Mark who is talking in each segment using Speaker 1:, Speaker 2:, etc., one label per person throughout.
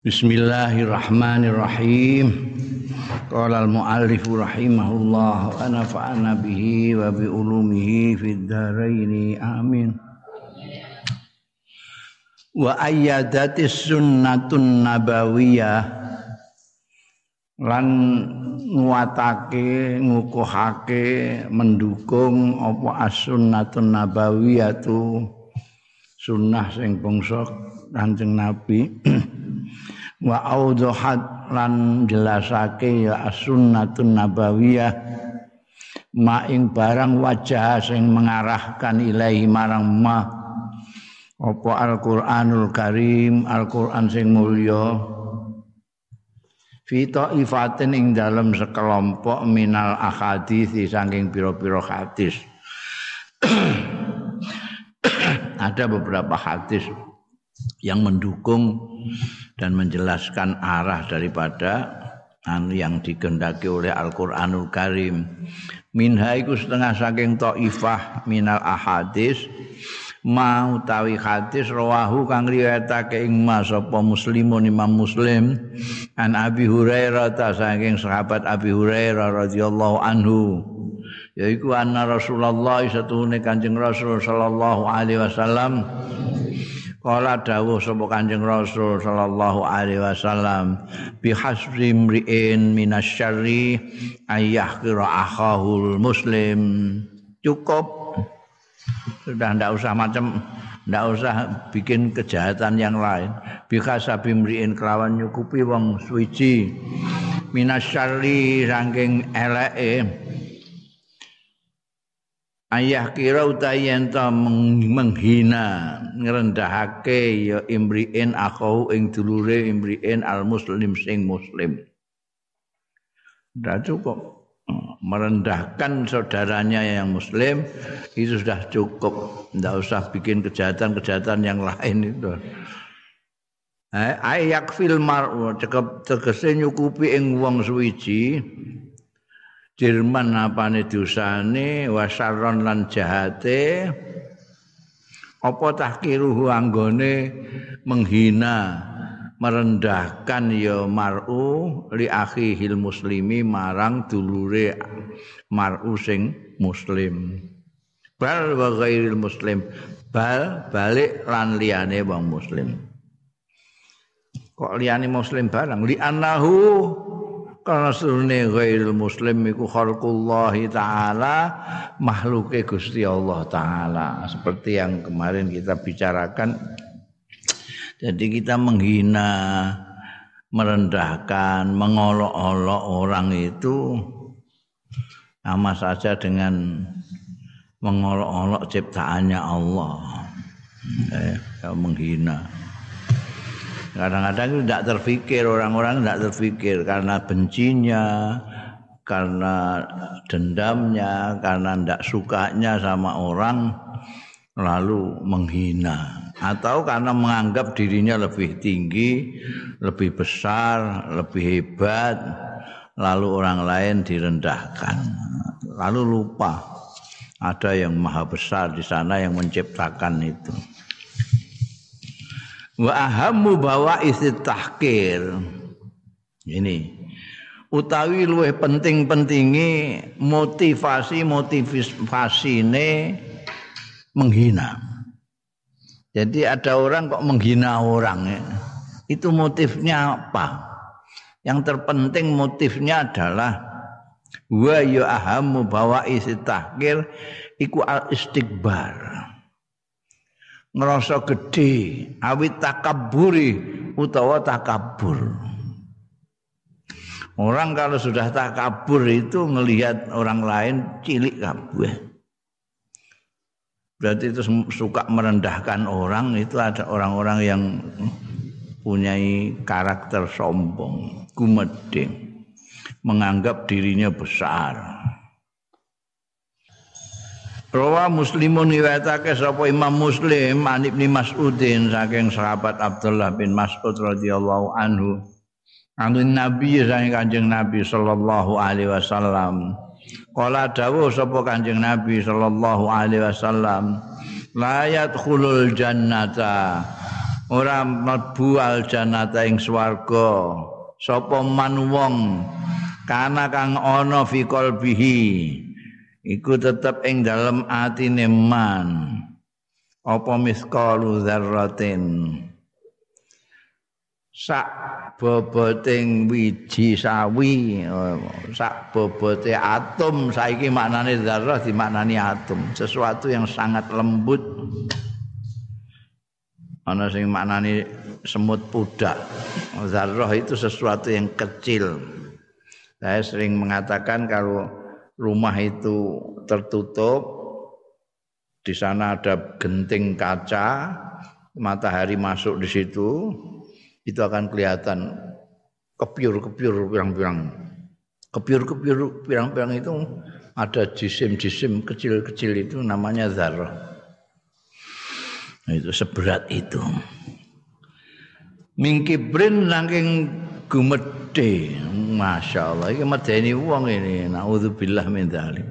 Speaker 1: Bismillahirrahmanirrahim. Qala al-muallif rahimahullah wa nafa'ana bihi wa bi ulumihi fid dharain amin. Wa ayyadatis sunnatun nabawiyah lan nguatake ngukuhake mendukung apa as-sunnatun nabawiyah tu sunnah sing bangsa Kanjeng Nabi wa audhat lan jelasake ya as-sunnatun nabawiyah. Ma ing barang wajah sing mengarahkan ilahi marang ma. Apa Al-Qur'anul Karim Al-Qur'an sing mulya. Fi ifatin ing dalam sekelompok minal ahadits saking pira-pira hadis. Ada beberapa hadis yang mendukung dan menjelaskan arah daripada anu yang digendaki oleh Al-Qur'anul Karim. Minha iku setengah saking taifah minal ahadis mau tawi hadis rawahu kang riwayatake ing mas muslimun imam muslim. An Abi Hurairah ta saking sahabat Abi Hurairah radhiyallahu anhu. Yaiku anna Rasulullah satuhune Kanjeng Rasul sallallahu alaihi wasallam Kala dawuh sapa Kanjeng Rasul sallallahu alaihi wasallam bi hasri mriin minasyarri ayah kira akhahul muslim. Cukup. Sudah ndak usah macam ndak usah bikin kejahatan yang lain. Bi hasabi mriin kelawan nyukupi wong suci. Minasyarri saking eleke ayah kira utawi ento menghina ngrendahake ya imriin akhau ing dulure imriin al muslim sing muslim. Sudah cukup. Merendahkan saudaranya yang muslim itu sudah cukup. Tidak usah bikin kejahatan-kejahatan yang lain itu. Ayak fil cekap tegese nyukupi ing wong suwiji Jerman apane dosane wasaron lan jahate. Apa tahkiruhu anggone menghina merendahkan ya mar'u li akhihil muslimi marang dulure mar'u sing muslim. Bal wa ghairil muslim. Bal balik lan liyane wong muslim. Kok liyane muslim barang li anahu karena seluruhnya ghairul muslim iku khalqullah ta'ala makhluke Gusti Allah ta'ala. Seperti yang kemarin kita bicarakan jadi kita menghina merendahkan mengolok-olok orang itu sama saja dengan mengolok-olok ciptaannya Allah. Eh, menghina Kadang-kadang itu tidak terfikir orang-orang tidak terfikir. Karena bencinya, karena dendamnya, karena tidak sukanya sama orang lalu menghina. Atau karena menganggap dirinya lebih tinggi, lebih besar, lebih hebat, lalu orang lain direndahkan. Lalu lupa. Ada yang maha besar di sana yang menciptakan itu wa ahammu bawa isi tahkir. Ini. Utawi luwih penting-pentingi motivasi motivasi ini menghina. Jadi ada orang kok menghina orang ya. itu motifnya apa? Yang terpenting motifnya adalah wa yu ahammu bawa isi tahkir iku al istikbar ngerasa gede awit takaburi utawa takabur orang kalau sudah takabur itu melihat orang lain cilik kabeh. Berarti itu suka merendahkan orang itu ada orang-orang yang punya karakter sombong gumedeng menganggap dirinya besar Rawa Muslimun riwayatake sapa Imam Muslim an Ibnu Mas'udin saking sahabat Abdullah bin Mas'ud radhiyallahu anhu. Anu Nabi saking Kanjeng Nabi sallallahu alaihi wasallam. Kala dawuh sapa Kanjeng Nabi sallallahu alaihi wasallam, la yadkhulul jannata ora mlebu aljannata ing swarga sapa man wong kana kang ana fi qalbihi iku tetep ing dalem atine man. Apa misqalu dzarratin? Sak boboting wiji sawi sak bobote atom. Saiki maknane zarah dimaknani atom. Sesuatu yang sangat lembut. Ana sing maknani semut pudak. Zarah itu sesuatu yang kecil. Saya sering mengatakan kalau rumah itu tertutup di sana ada genting kaca matahari masuk di situ itu akan kelihatan kepiur-kepiur pirang-pirang. Kepiur-kepiur pirang-pirang itu ada jisim-jisim kecil-kecil itu namanya zarah. Nah, itu seberat itu. Mingkibrin langking gumede. Masya Allah. Ini medeni uang ini. Na'udzubillah min dhalim.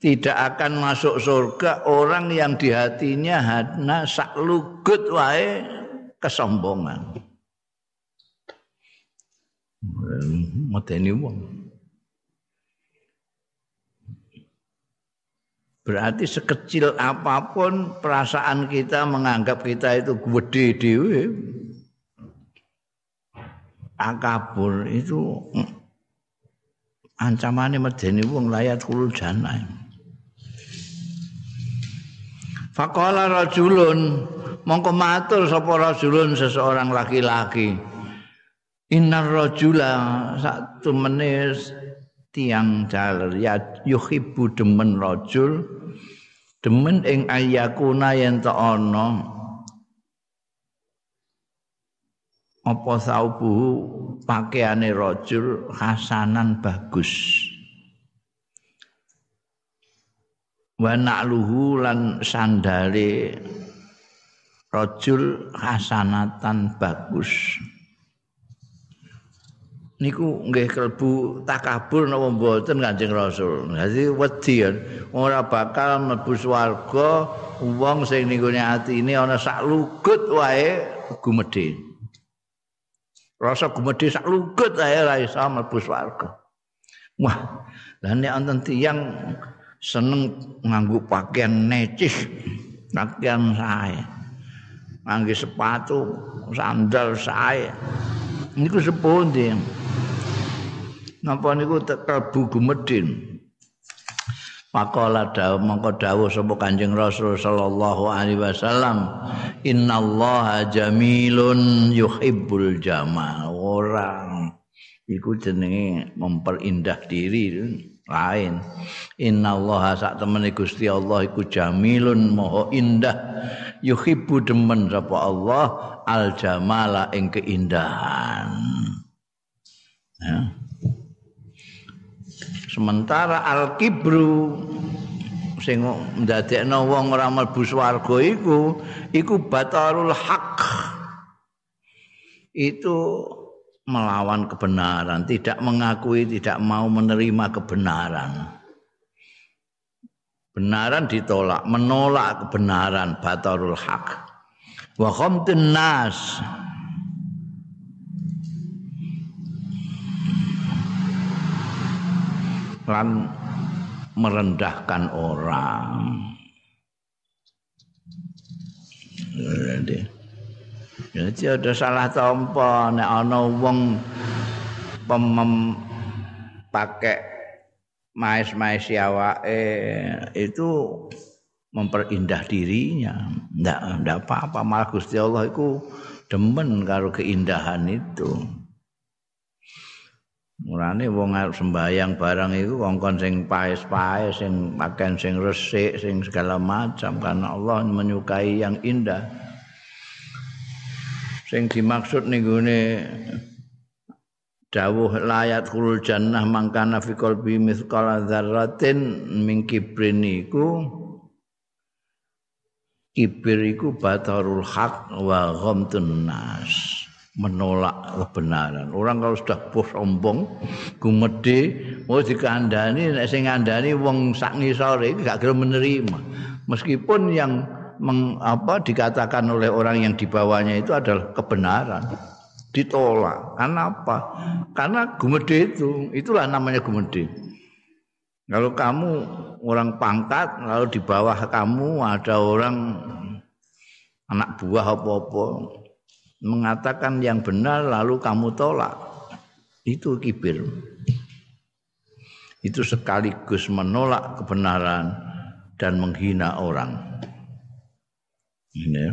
Speaker 1: Tidak akan masuk surga orang yang di hatinya hadna saklugut wae kesombongan. Medeni wong. Berarti sekecil apa pun perasaan kita menganggap kita itu gede dewe. Akabur itu ancamannya medeni wong layat kulul. Faqala rajulun mongko matur sapa rajulun seseorang laki-laki innar rajula satu menis tiang jaler ya yuhibbu demen rajul demen ing ayakuna yen ta ana apa saubu pakaiane rajul hasanan bagus wa na'luhu lan sandale rajul hasanatan bagus niku nggih kelbu takabur napa mboten Kanjeng Rasul. Dadi wedi ora bakal mlebu swarga wong sing ning gone atine ana sak lugut wae gumedhe. Rasa gumedhe sak lugut wae ora iso mlebu swarga. Wah, lah nek wonten tiyang seneng nganggo pakaian necis, pakaian sae. ngangge sepatu sandal sae niku sepundi napa niku tebu gumedin Pakola dawu mongko dawuh sapa Kanjeng Rasul sallallahu alaihi wasallam innallaha jamilun yuhibbul jamal. Orang iku jenenge memperindah diri lain. Innallaha sak temene Gusti Allah iku jamilun maha indah yuhibbu demen sapa Allah al jamala ing keindahan. Ya. Sementara al kibru sing ndadekno wong ora mlebu swarga iku iku batarul haq itu melawan kebenaran, tidak mengakui, tidak mau menerima kebenaran. Benaran ditolak, menolak kebenaran batarul haq. Wa khamtun nas lan merendahkan orang. Jadi, ada salah tompo nek ana wong pemem pakai mais-mais awake itu memperindah dirinya. Ndak ndak apa-apa malah Gusti Allah itu demen karo keindahan itu. Mulane wong arep sembayang barang iku kongkon sing paes-paes, sing pakaian sing resik, sing segala macam. Karena Allah menyukai yang indah. sing dimaksud ning gone dawuh layat khulul jannah mangkana fi qalbi mithqala dzarratin min kibrin iku kibir iku batarul haq wa ghamtun nas menolak kebenaran. Orang kalau sudah sombong, gumede, mau dikandani, nek sing ngandani wong sak ngisore iki gak gelem menerima. Meskipun yang meng, apa dikatakan oleh orang yang di bawahnya itu adalah kebenaran ditolak karena apa karena gumede itu itulah namanya gumede kalau kamu orang pangkat lalu di bawah kamu ada orang anak buah apa-apa mengatakan yang benar lalu kamu tolak. Itu kibir. Itu sekaligus menolak kebenaran dan menghina orang. Ini.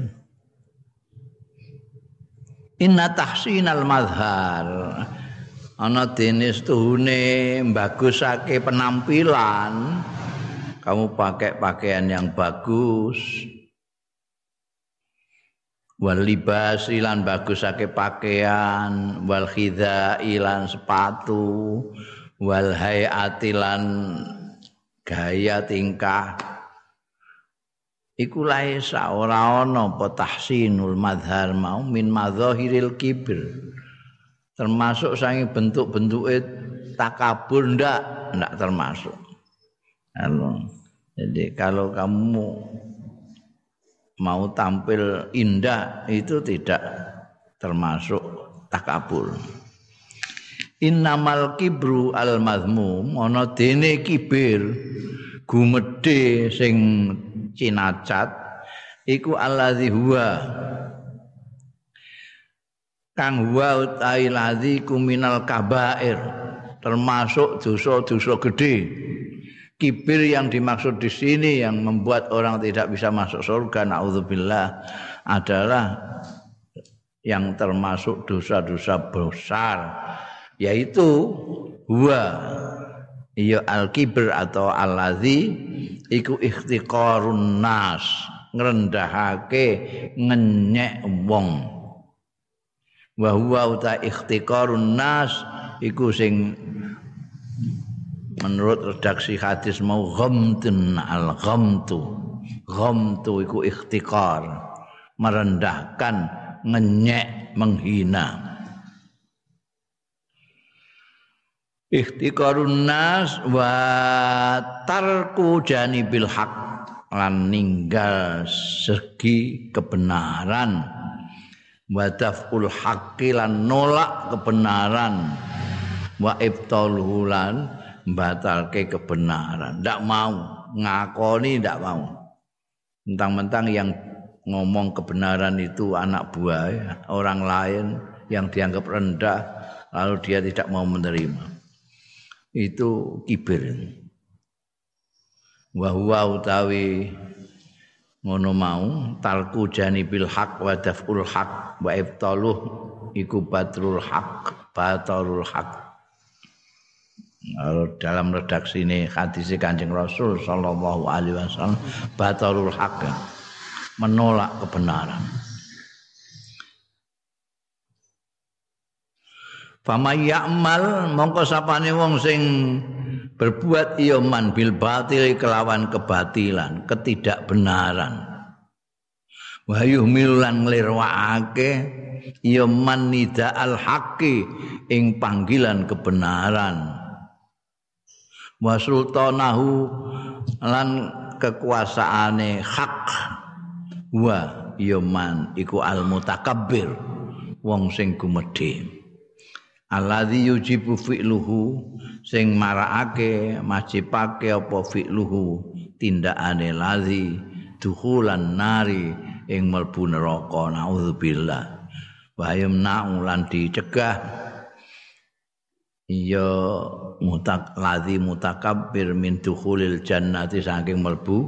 Speaker 1: Inna tahsinal madhar ana dene tuhune bagusake penampilan. Kamu pakai pakaian yang bagus wal libas ilan bagusake pakaian wal khidha ilan sepatu wal hayatilan gaya tingkah. Iku laisa ora ana apa tahsinul madhar mau min madzahiril kibir. Termasuk sangi bentuk-bentuke takabur ndak? Ndak termasuk. Halo. jadi kalau kamu mau tampil indah itu tidak termasuk takabur. Innamal kibru al mazmum ana dene kibir gumedhe sing cinacat iku allazi huwa. Kang huwa utai ladzi kuminal kabair termasuk dosa-dosa gede kibir yang dimaksud di sini yang membuat orang tidak bisa masuk surga naudzubillah adalah yang termasuk dosa-dosa besar yaitu huwa iya al kibir atau allazi iku ikhtiqarun nas ngrendahake ngenyek wong. Wa huwa uta ikhtiqarun nas iku sing menurut redaksi hadis mau ghamtun al ghamtu ghamtu iku ikhtiqar merendahkan ngenyek menghina. Ikhtiqarun nas wa tarku janibil haq. Lan ninggal segi kebenaran. Wa daful haqqi lan nolak kebenaran. Wa ibtalhu lan batalke kebenaran. Ndak mau. Ngakoni ndak mau. Mentang-mentang yang ngomong kebenaran itu anak buah orang lain yang dianggap rendah lalu dia tidak mau menerima. Itu kibir. Wa utawi ngono mau talku janibil haq wa daf'ul haq wa ibtaluh iku batrul haq batrul haq dalam redaksi ini hadis Kanjeng Rasul sallallahu alaihi wasallam batrul haq menolak kebenaran Fama ya'mal mongko sapane wong sing berbuat iya man bil batil kelawan kebatilan, ketidakbenaran. Wa yuhmilan nglirwakake iya man nida al haqqi ing panggilan kebenaran. Wa sultanahu lan kekuasaane hak wa iya man iku al mutakabbir wong sing gumedhe. alladzi yujibu fi'luhu sing marakake majibake apa fi'luhu tindakane ladzi dukhulan nari ing mlebu neraka naudzubillah wa yumna'u lan dicegah iya mutak ladzi mutakabbir min dukhulil jannati saking mlebu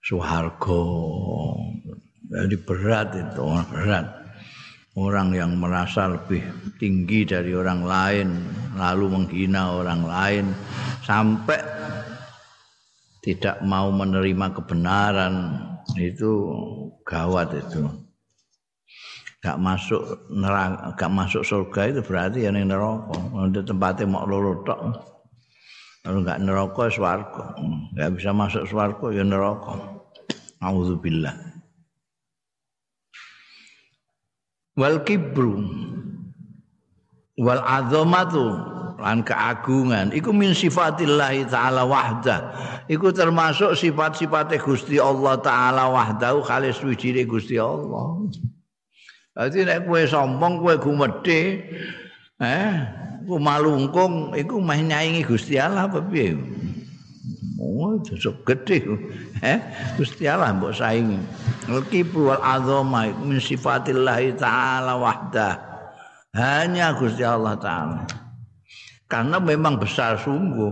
Speaker 1: suharga jadi berat itu berat. Orang yang merasa lebih tinggi dari orang lain lalu menghina orang lain sampai tidak mau menerima kebenaran itu gawat itu gak masuk neraka gak masuk surga itu berarti yang neraka. Untuk tempatnya mau loro tok. Kalau gak neraka swarga. Gak bisa masuk swarga ya neraka. Auzubillah wal kibru. Wal azamatu. Lan keagungan. Iku min sifatillah taala wahda iku termasuk sifat-sifat Gusti Allah taala wahdahu khalis wijine Gusti Allah Dadi nek kowe sombong kowe gumedhe eh ku malungkung iku meh nyaingi Gusti Allah apa piye Oh, dosa gede. Eh, Gusti Allah mbok saingi. Al-kibru wal azama min sifatillah taala wahdah. Hanya Gusti Allah taala. Karena memang besar sungguh.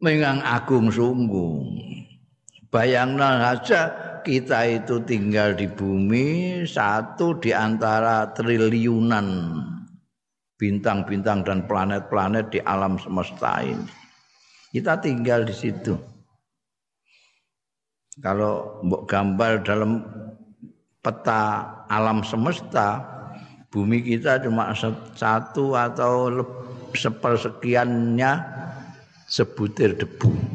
Speaker 1: Mengang agung sungguh. Bayangkan saja kita itu tinggal di bumi satu di antara triliunan bintang-bintang dan planet-planet di alam semesta ini. Kita tinggal di situ. Kalau mbok gambar dalam peta alam semesta, bumi kita cuma satu atau sepersekiannya sebutir debu.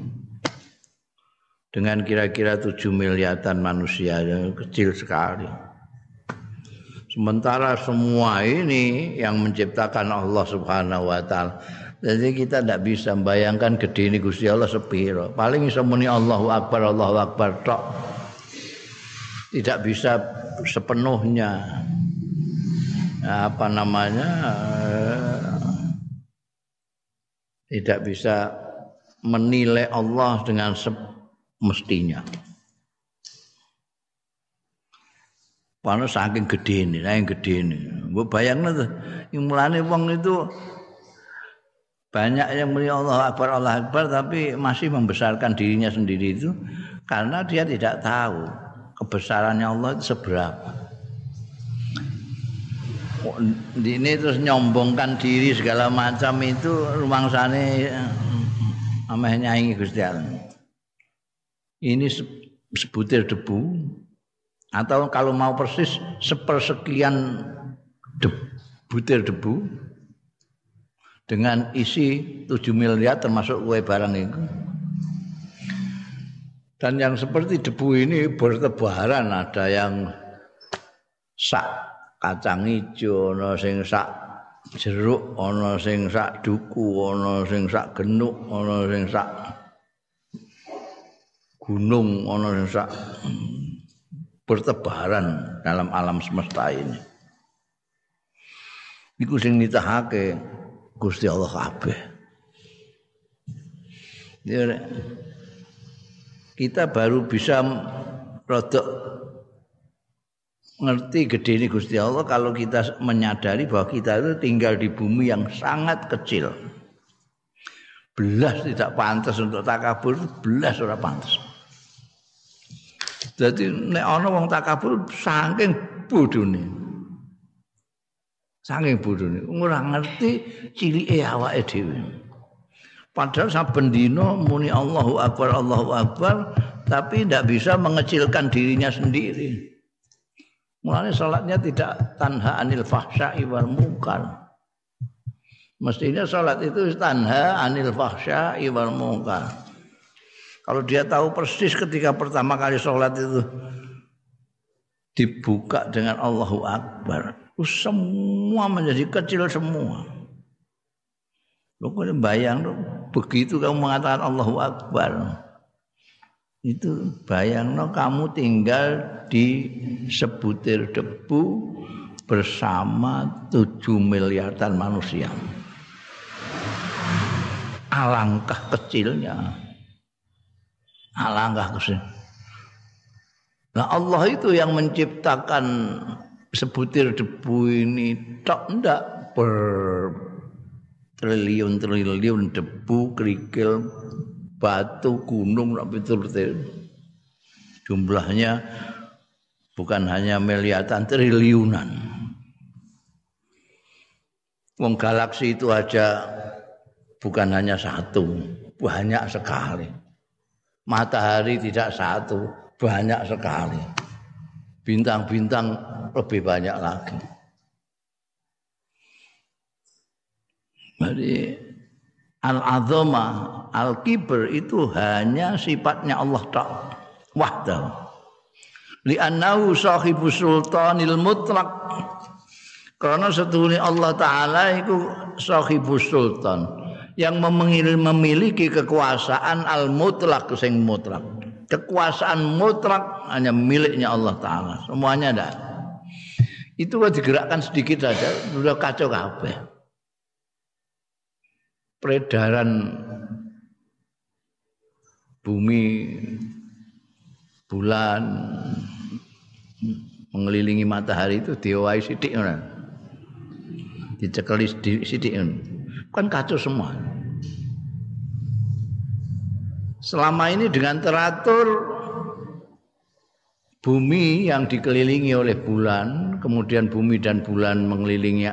Speaker 1: Dengan kira-kira tujuh miliaran manusia yang kecil sekali. Sementara semua ini yang menciptakan Allah Subhanahu wa taala jadi kita tidak bisa membayangkan gede ini Gusti Allah sepiro. Paling bisa muni Allahu Akbar, Allahu Akbar tok. Tidak bisa sepenuhnya apa namanya tidak bisa menilai Allah dengan semestinya. Panas saking gede ini, saking gede ini. Gue bayangin tuh, yang mulane wong itu banyak yang muni Allah Akbar Allah Akbar tapi masih membesarkan dirinya sendiri itu karena dia tidak tahu kebesarannya Allah itu seberapa. Ini terus nyombongkan diri segala macam itu rumang sana ameh nyanyi Gusti Allah. Ini sebutir debu atau kalau mau persis sepersekian butir debu dengan isi 7 miliar termasuk kue barang itu. Dan yang seperti debu ini bertebaran ada yang sak kacang hijau, ono sing sak jeruk, ono sing sak duku, ono sing sak genuk, ono sing sak gunung, sing sak bertebaran dalam alam semesta ini. Iku sing nitahake Gusti Allah kabeh. Kita baru bisa rodok ngerti gede ini Gusti Allah kalau kita menyadari bahwa kita itu tinggal di bumi yang sangat kecil. Belas tidak pantas untuk takabur, belas ora pantas. Jadi nek ana wong takabur saking bodhone. saking bodhone. Ora ngerti cilike awake dhewe. Padahal saben dina muni Allahu akbar Allahu akbar tapi tidak bisa mengecilkan dirinya sendiri. Mulane salatnya tidak tanha anil fahsya'i wal munkar. Mestinya salat itu tanha anil fahsya'i wal munkar kalau dia tahu persis ketika pertama kali salat itu dibuka dengan Allahu Akbar semua menjadi kecil semua. Lo kau bayang lo, begitu kamu mengatakan Allahu Akbar. Itu bayang lo kamu tinggal di sebutir debu bersama tujuh miliaran manusia. Alangkah kecilnya. Alangkah kecil. Nah Allah itu yang menciptakan sebutir debu ini. Tak ndak per triliun-triliun debu kerikil batu gunung nak betul jumlahnya bukan hanya miliaran triliunan. Wong galaksi itu aja bukan hanya satu banyak sekali matahari tidak satu banyak sekali bintang-bintang lebih banyak lagi. Jadi al-azama, al-kibr itu hanya sifatnya Allah Ta'ala. Wahdahu. Li'annahu sahibu sultanil mutlak. Karena setune Allah taala iku sahibus sultan yang memiliki kekuasaan al mutlak sing mutlak. Kekuasaan mutlak hanya miliknya Allah taala. Semuanya ada. Itu digerakkan sedikit saja sudah kacau kabeh. Peredaran bumi bulan mengelilingi matahari itu diwai sidik ora. Dicekeli sidik kan kacau semua. Selama ini dengan teratur bumi yang dikelilingi oleh bulan, kemudian bumi dan bulan mengelilingi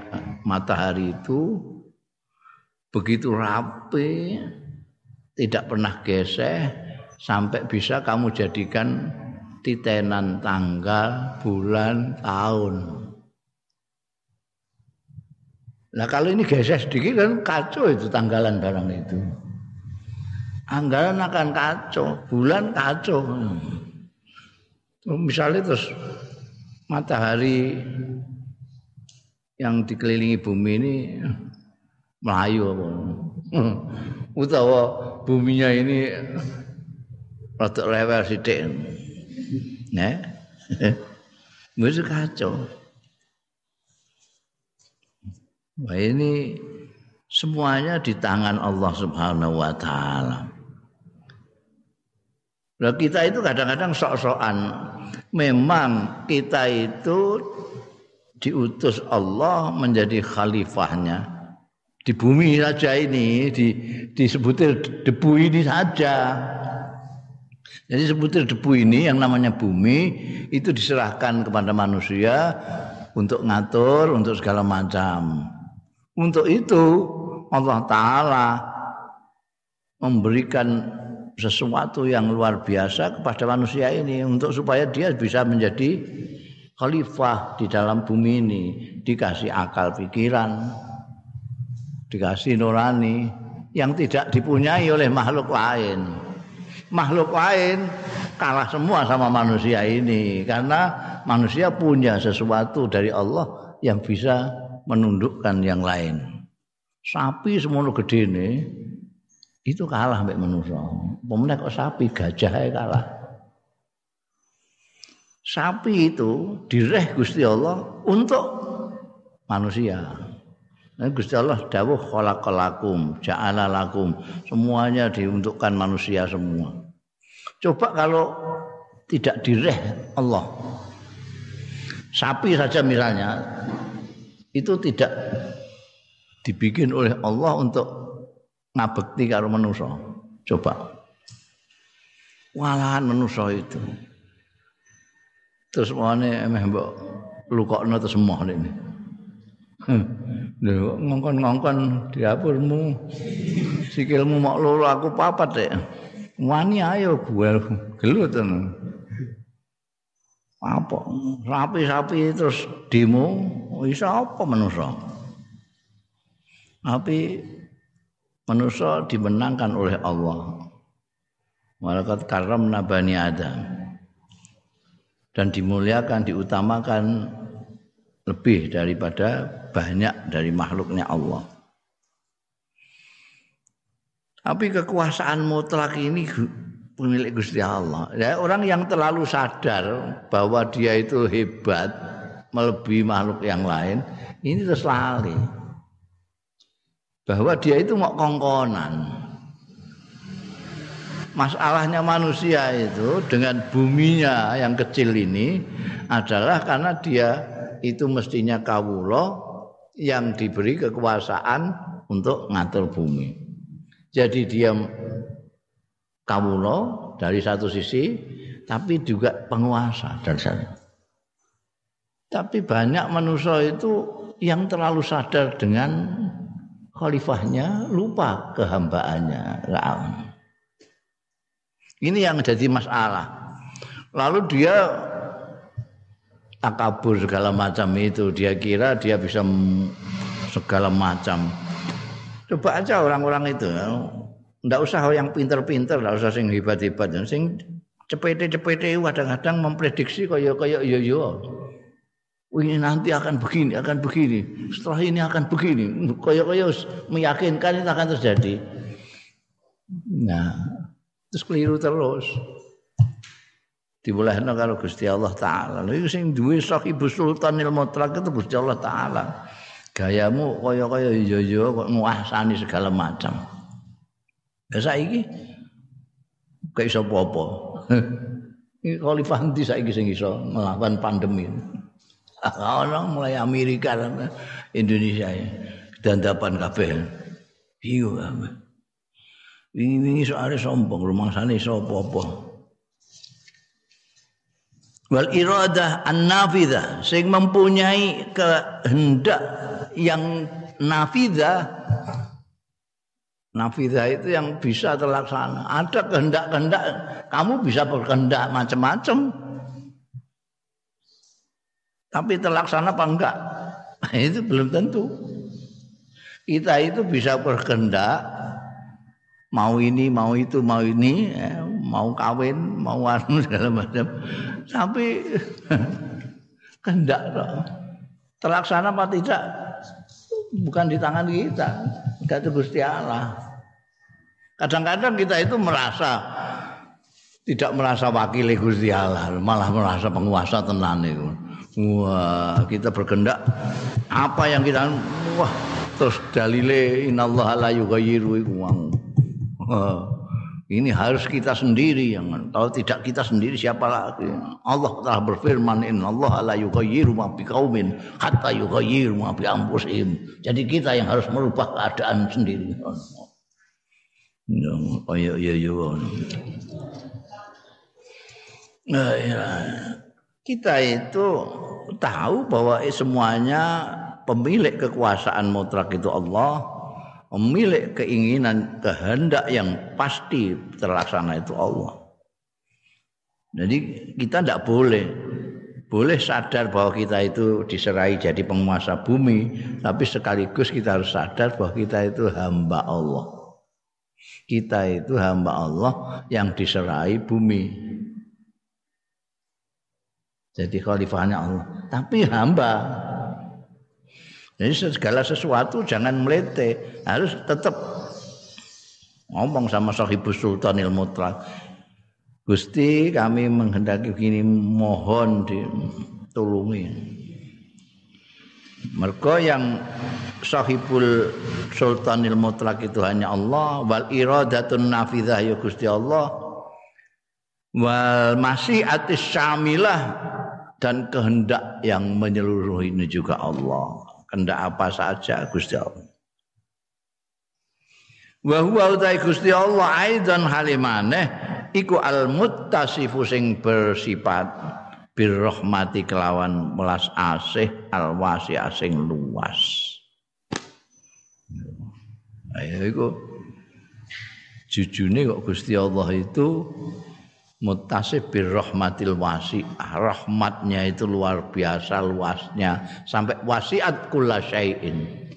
Speaker 1: matahari itu begitu rapi, tidak pernah geseh sampai bisa kamu jadikan titenan tanggal, bulan, tahun. Nah kalau ini geseh sedikit kan kacau itu tanggalan barang itu. Anggaran akan kacau, bulan kacau. Misalnya terus matahari yang dikelilingi bumi ini melayu apa? Utawa buminya ini rada rewel sithik. Nah. Mesti kacau. Wah ini semuanya di tangan Allah Subhanahu wa taala. Nah, kita itu kadang-kadang sok-sokan. Memang kita itu diutus Allah menjadi khalifahnya di bumi saja ini di disebutir debu ini saja. Jadi sebutir debu ini yang namanya bumi itu diserahkan kepada manusia untuk ngatur untuk segala macam. Untuk itu Allah taala memberikan sesuatu yang luar biasa kepada manusia ini untuk supaya dia bisa menjadi khalifah di dalam bumi ini, dikasih akal pikiran, dikasih nurani yang tidak dipunyai oleh makhluk lain. Makhluk lain kalah semua sama manusia ini karena manusia punya sesuatu dari Allah yang bisa menundukkan yang lain. Sapi semono gede ini itu kalah mbek manusia. Pemenang kok sapi gajah kalah. Sapi itu direh Gusti Allah untuk manusia. Nah, Gusti Allah dawuh khalaqalakum, ja'ala lakum. Semuanya diuntukkan manusia semua. Coba kalau tidak direh Allah. Sapi saja misalnya itu tidak dibikin oleh Allah untuk ngabekti karo manusia. Coba. Walahan manusia itu. Terus mau emeh mbok lukokno terus moh ini. Lho ngongkon-ngongkon dapurmu. Sikilmu mok loro aku papat dek. Wani ayo gue gelut tenan. Apa? Sapi-sapi terus demo iso apa manusa? Tapi manusia dimenangkan oleh Allah. Malakat karam nabani Adam. Dan dimuliakan, diutamakan lebih daripada banyak dari makhluknya Allah. Tapi kekuasaan mutlak ini pemilik Gusti Allah. Ya, orang yang terlalu sadar bahwa dia itu hebat melebihi makhluk yang lain, ini terus lali. Bahwa dia itu mau kongkonan. Masalahnya manusia itu dengan buminya yang kecil ini adalah karena dia itu mestinya kawulo yang diberi kekuasaan untuk ngatur bumi. Jadi dia kawulo dari satu sisi, tapi juga penguasa dan sana. Tapi banyak manusia itu yang terlalu sadar dengan khalifahnya, lupa kehambaannya. Ini yang jadi masalah. Lalu dia takabur segala macam itu dia kira dia bisa segala macam coba aja orang-orang itu ndak usah yang pinter-pinter ndak usah sing hebat-hebat sing cepete-cepete kadang-kadang memprediksi kaya kaya yo yo ini nanti akan begini, akan begini. Setelah ini akan begini. Kaya-kaya meyakinkan itu akan terjadi. Nah, terus keliru terus. Dibolehno kalau Gusti Allah taala. Lha sing duwe Ibu Sultanil Mutlaq itu Gusti Allah taala. Gayamu kaya-kaya iya-iya kok nguasani segala macam. Ya saiki kayak iso apa-apa. Ini khalifah nanti saiki sing iso melawan pandemi. Orang mulai Amerika Indonesia ya. Dandapan kabeh. Iya kabeh. Ini soalnya sombong, rumah sana iso apa-apa. Wal iradah an-nafidah sing mempunyai kehendak yang nafidah nafidah itu yang bisa terlaksana. Ada kehendak-kehendak kamu bisa berkehendak macam-macam. Tapi terlaksana apa enggak? itu belum tentu. Kita itu bisa berkehendak mau ini, mau itu, mau ini, eh, mau kawin, mau anu segala macam. Tapi kehendak terlaksana apa tidak bukan di tangan kita, itu Gusti Allah. Kadang-kadang kita itu merasa tidak merasa wakil Gusti Allah, malah merasa penguasa tenan itu. Wah, kita berkendak apa yang kita wah terus dalile innallaha la yughayyiru iku ini harus kita sendiri yang kalau tidak kita sendiri siapa lagi. Allah telah berfirman innallaha la yughayyiru ma biqaumin hatta yughayyiru ma bi anfusihim. Jadi kita yang harus merubah keadaan sendiri. Oh ya ya ya. Nah, ya. Kita itu tahu bahwa semuanya pemilik kekuasaan mutlak itu Allah, pemilik keinginan kehendak yang pasti terlaksana itu Allah. Jadi kita tidak boleh boleh sadar bahwa kita itu diserai jadi penguasa bumi, tapi sekaligus kita harus sadar bahwa kita itu hamba Allah. Kita itu hamba Allah yang diserai bumi. Jadi khalifahnya Allah. Tapi hamba. Jadi segala sesuatu jangan melete, harus tetap ngomong sama sahibus sultanil mutlak. Gusti kami menghendaki begini mohon ditulungi. Mereka yang sahibul sultanil mutlak itu hanya Allah wal iradatun nafidah ya Gusti Allah wal masyiatis syamilah dan kehendak yang menyeluruh ini juga Allah. Kehendak apa saja Gusti Allah. Wa huwa utai Gusti Allah aidan halimane iku al muttasifu sing bersifat birrahmati kelawan melas asih al wasi asing luas. Ayo iku jujune kok Gusti Allah itu mutasib bir rahmatil wasi rahmatnya itu luar biasa luasnya. Sampai wasiat kulla syai'in.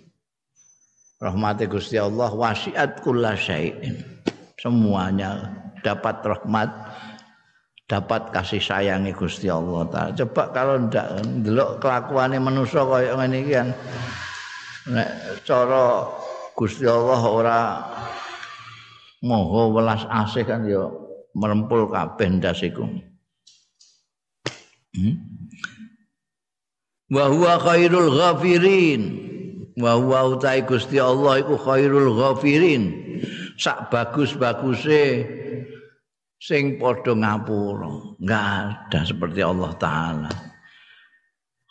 Speaker 1: Rahmati Gusti Allah wasiat kulla syai'in. Semuanya dapat rahmat dapat kasih sayangi Gusti Allah taala. Coba kalau ndak ndelok kelakuane manusa kaya ngene iki kan. Nek cara Gusti Allah ora moho welas asih kan ya merempul kabeh ndas iku. Hmm? Wa huwa khairul ghafirin. Wa huwa utai Gusti Allah iku khairul ghafirin. Sak bagus-baguse sing padha ngapura. Enggak ada seperti Allah taala.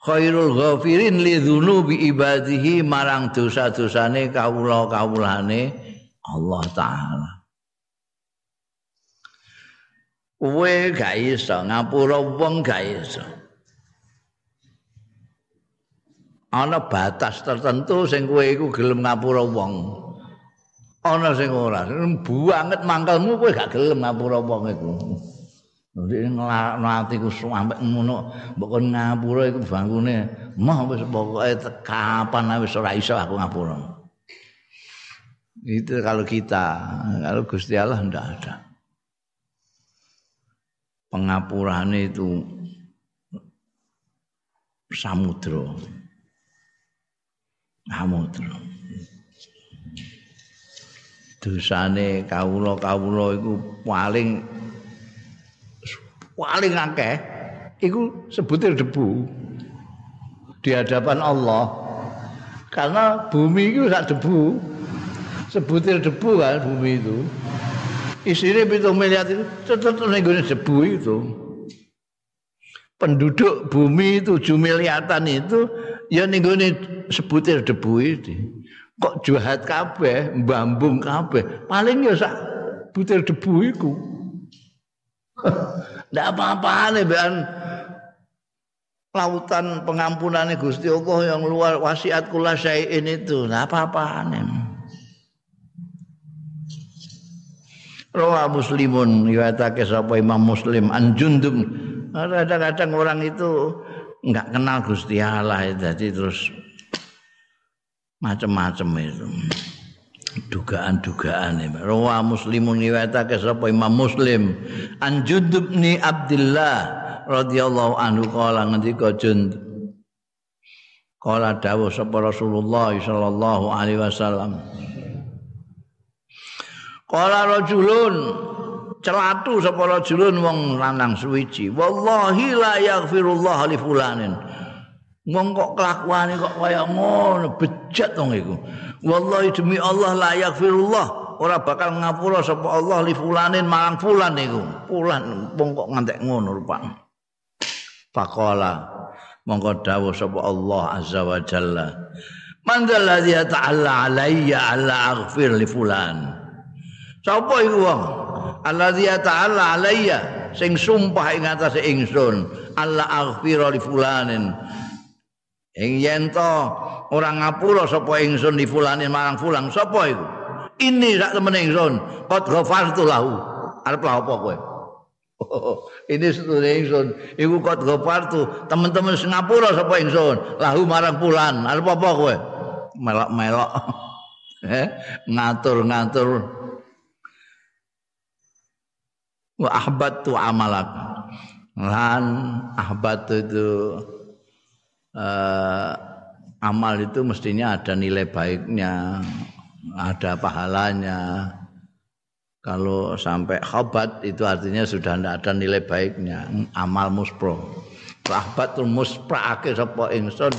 Speaker 1: Khairul ghafirin li dzunubi ibadihi marang dosa-dosane kawula-kawulane Allah taala. Kowe gak iso. Ngapura wong gak iso. Ana batas tertentu sing kowe iku gelem ngapura wong. Ana sing ora. Banget mangkelmu kowe gak gelem ngapura wong iku. Jadi ngelatih ku sampai ngono, bukan ngapura itu bangkune, mah wis pokoknya kapan wis ora iso aku ngapura. Itu kalau kita, kalau Gusti Allah ndak ada. Pengapurane itu samudra. Samudra. Dosane kawula-kawula iku paling paling akeh iku sebutir debu di hadapan Allah. Karena bumi itu sak debu. Sebutir debu kan bumi itu. Isinya pitung miliar itu tetap nih debu itu. Penduduk bumi tujuh miliaran itu ya nih sebutir debu itu. Kok jahat kabeh, mbambung kabeh. Paling ya sak butir debu iku. Ndak apa-apa nih lautan pengampunan Gusti Allah yang luar wasiat kula syai'in itu. Nah apa Rawa muslimun riwayatake sapa Imam Muslim an Jundum. Kadang-kadang orang itu enggak kenal Gusti Allah jadi terus macam-macam itu. Dugaan-dugaan ini. Rawa muslimun riwayatake sapa Imam Muslim an Jundub ni Abdullah radhiyallahu anhu kala ngendika Jund kala dawuh sapa Rasulullah sallallahu alaihi wasallam Kala rajulun celatu sapa rajulun wong lanang suwiji. Wallahi la yaghfirullah li fulanin. Wong kok kelakuane kok kaya ngono bejat wong iku. Wallahi demi Allah la yaghfirullah ora bakal ngapura sapa Allah li fulanin marang fulan iku. Fulan wong kok ngantek ngono rupane Faqala mongko dawuh sapa Allah azza wa jalla. Man dzalladzi ta'alla alayya alla aghfir li fulan Sapa iku wong alladzi ta'alla alayya sing sumpah ing atase ingsun. Alla aghfir li fulanin. Ing yen to ora ngapura sapa ingsun li fulanin marang fulan. Sapa iku ini sak temen ingsun. Qad ghafartu lahu. Arep lha apa kowe? Ini sedulur ingsun. Iku kot gopartu teman-teman Singapura sapa ingsun? Lahu marang pulan arep apa kowe? Melok-melok. Eh? Ngatur-ngatur wa ahbatu amalak. Lan ahbat itu uh, amal itu mestinya ada nilai baiknya ada pahalanya. Kalau sampai khobat itu artinya sudah tidak ada nilai baiknya. Amal muspro rahbatul muspra ake sapa ingsun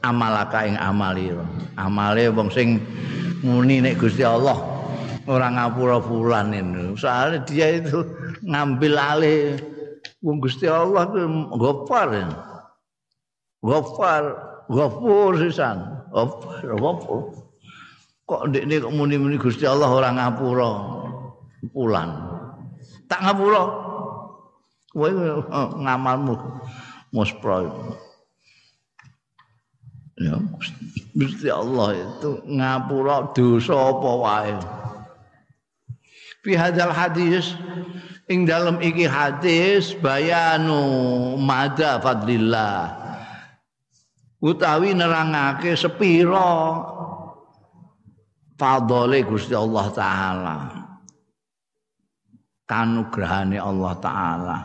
Speaker 1: amalaka ing amali. Amale wong sing muni nek Gusti Allah ora ngapura fulan itu soalnya dia itu ngambil alih wong Gusti Allah itu gofar ya. gofar gofur sisan gofar gofur kok ndekne kok muni-muni Gusti Allah ora ngapura pulan. Tak ngapura. Kowe eh, ngamalmu muspro. Ya, Gusti Allah itu ngapura dosa apa wae. Fi hadzal hadis. Ing dalam iki hadis bayanu mada fadlillah. Utawi nerangake sepira fadhole Gusti Allah taala. Kanugrahane Allah taala.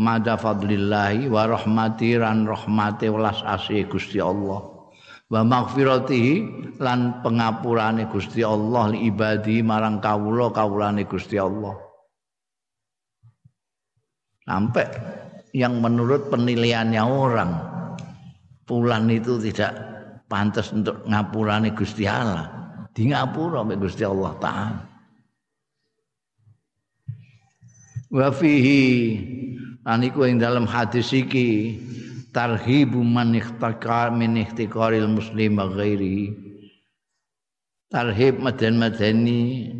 Speaker 1: Mada fadlillahi wa rahmati ran rahmati welas asih Gusti Allah wa maghfiratihi lan pengapurane Gusti Allah li ibadi marang kawula kawulane Gusti Allah. Sampai yang menurut penilaiannya orang pulan itu tidak pantas untuk ngapurane Gusti Allah. Di ngapura Gusti Allah taala. Wa fihi aniku ing dalam hadis iki tarhibu man ikhtakar min ikhtikaril muslim ghairi. Tarhib meden-medeni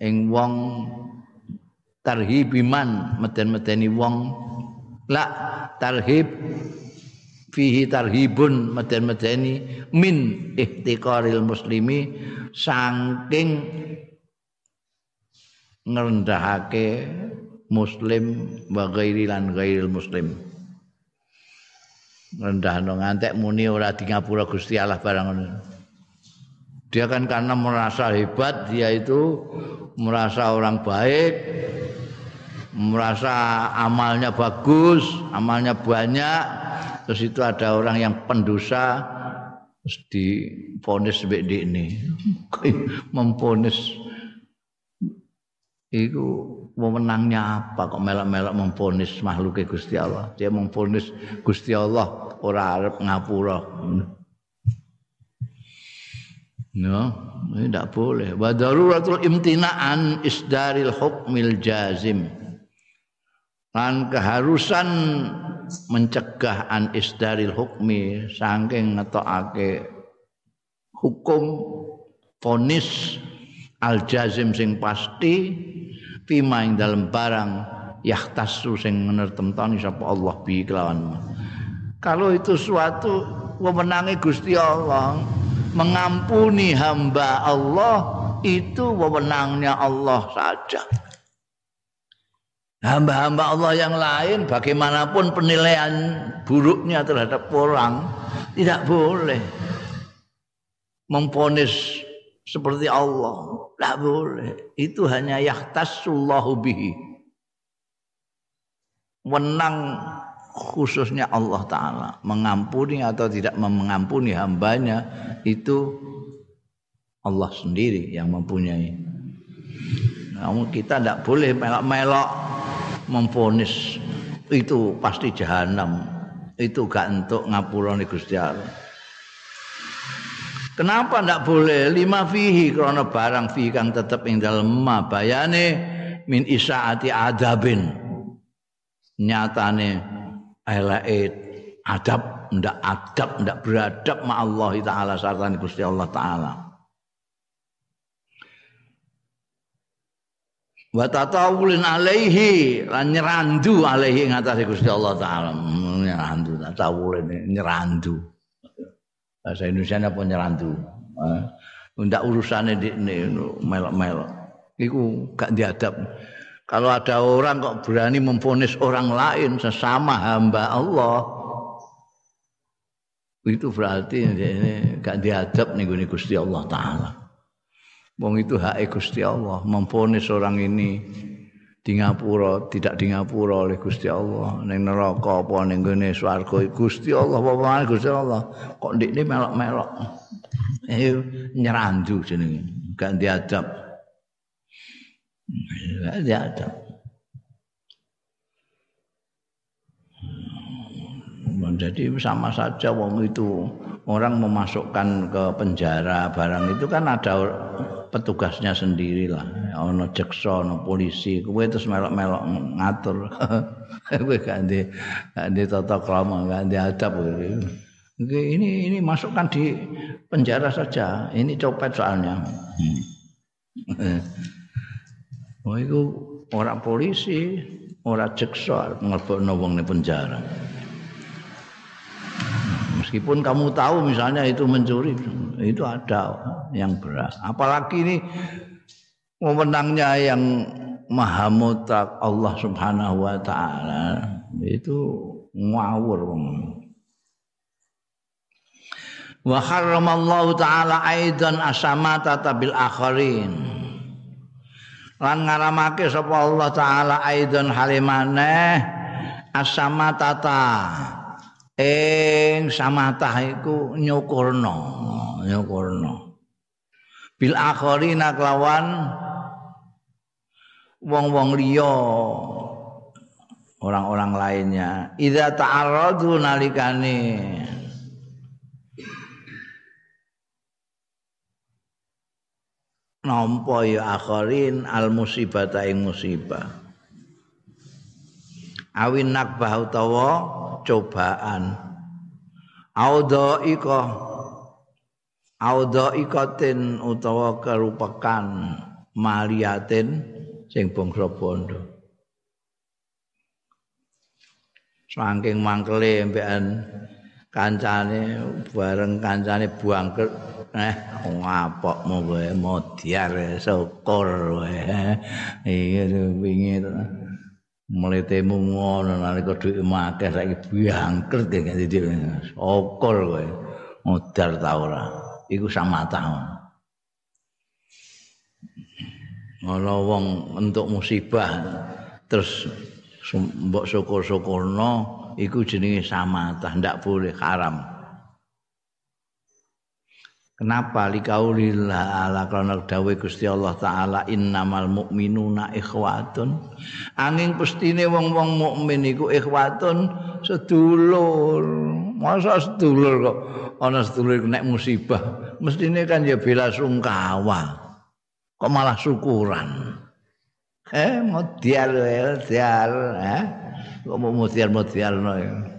Speaker 1: ing wong tarhib iman meden-medeni wong. La tarhib fihi tarhibun meden-medeni min ikhtikaril muslimi saking ngerendahake muslim wa ghairi ghairil muslim rendah no ngantek muni ora di ngapura Gusti Allah barang dia kan karena merasa hebat dia itu merasa orang baik merasa amalnya bagus amalnya banyak terus itu ada orang yang pendosa terus difonis mbek ini. Memfonis itu wewenangnya apa kok melak-melak memfonis makhluk Gusti Allah dia memfonis Gusti Allah ora arep ngapura No, ini tidak boleh. Wa daruratul imtina'an isdaril hukmil jazim. Lan keharusan mencegah an isdaril hukmi saking ngetokake hukum fonis al jazim sing pasti fima ing dalam barang yahtasu sing menertemtani sapa Allah bi kelawan. Kalau itu suatu wewenange Gusti Allah mengampuni hamba Allah itu wewenangnya Allah saja. Hamba-hamba Allah yang lain bagaimanapun penilaian buruknya terhadap orang tidak boleh memponis seperti Allah. Tidak boleh. Itu hanya yahtasullahu bihi. Wenang khususnya Allah Ta'ala. Mengampuni atau tidak mengampuni hambanya itu Allah sendiri yang mempunyai. Namun kita tidak boleh melok-melok memfonis itu pasti jahanam. Itu gak untuk ngapura Gusti Allah Kenapa ndak boleh? Lima fihi karena barang fihi kang tetep ing dalem ma. Bayane min isaati adabin. Nyatane eleke adab ndak adab ndak beradab ma Allah taala sartane Gusti Allah taala. Wa tatawulin alaihi lan nyerandu alaihi ing atase Gusti Allah taala. Hmm, nyerandu tatawulin nyerandu bahasa Indonesia apa nyerandu ndak urusane dikne melok-melok. Iku gak diadab. Kalau ada orang kok berani memfonis orang lain sesama hamba Allah itu berarti ini gak diadab nih Gusti Allah taala. Wong itu hak Gusti Allah memfonis orang ini di ngapura tidak di ngapura oleh Gusti Allah. Ning neraka apa ning gone swarga Gusti Allah apa Gusti Allah. Kok ndikne melok-melok? Eh nyerandu jenenge. Gak diadab gak diadab jadi sama saja wong itu. Orang memasukkan ke penjara barang itu kan ada petugasnya sendiri lah ono jaksa ono polisi. Kowe terus melok-melok ngatur. Gak ndek gak ndek tata krama ndek adab. Ini ini masukkan di penjara saja. Ini copet soalnya. Oh itu orang polisi orang jaksa ngelbokno wong di penjara meskipun kamu tahu misalnya itu mencuri itu ada yang berat apalagi ini memenangnya yang maha mutlak Allah Subhanahu wa taala. Itu ngawur wa harramallahu taala aidan asamata bil akharin. Lan ngaramake sapa Allah taala aidan halimane asamata ing samatah iku nyukurna nyukurna bil akharina kelawan wong-wong liya orang-orang lainnya. Idza ta'arradu nalikane. Nampa ya akharin al musibata ing musibah. Awin nakbah utawa cobaan. Audhaika audhaikatin utawa kerupakan maliatin sing bangsa bondo saking mangkele mbekan kancane bareng kancane buangkel eh ngapokmu kowe modiar syukur kowe. Iki wingi mletemu ngono nalika dhuwit akeh saiki bangkrut gak dadi okor kowe. Modal ta ora? Iku samata ana wong entuk musibah terus mbok syukur-syukurno iku jenenge samatah ndak boleh haram Kenapa likaulillah ala karena dawuh Gusti Allah taala innamal mu'minuna ikhwatun. Angin pestine wong-wong mukmin iku ikhwatun sedulur. Masa sedulur kok ana sedulur nek musibah, mestine kan ya bela sungkawa. Kok malah syukuran. Eh, modial, modial, eh. Kok mau modial-modial no ya.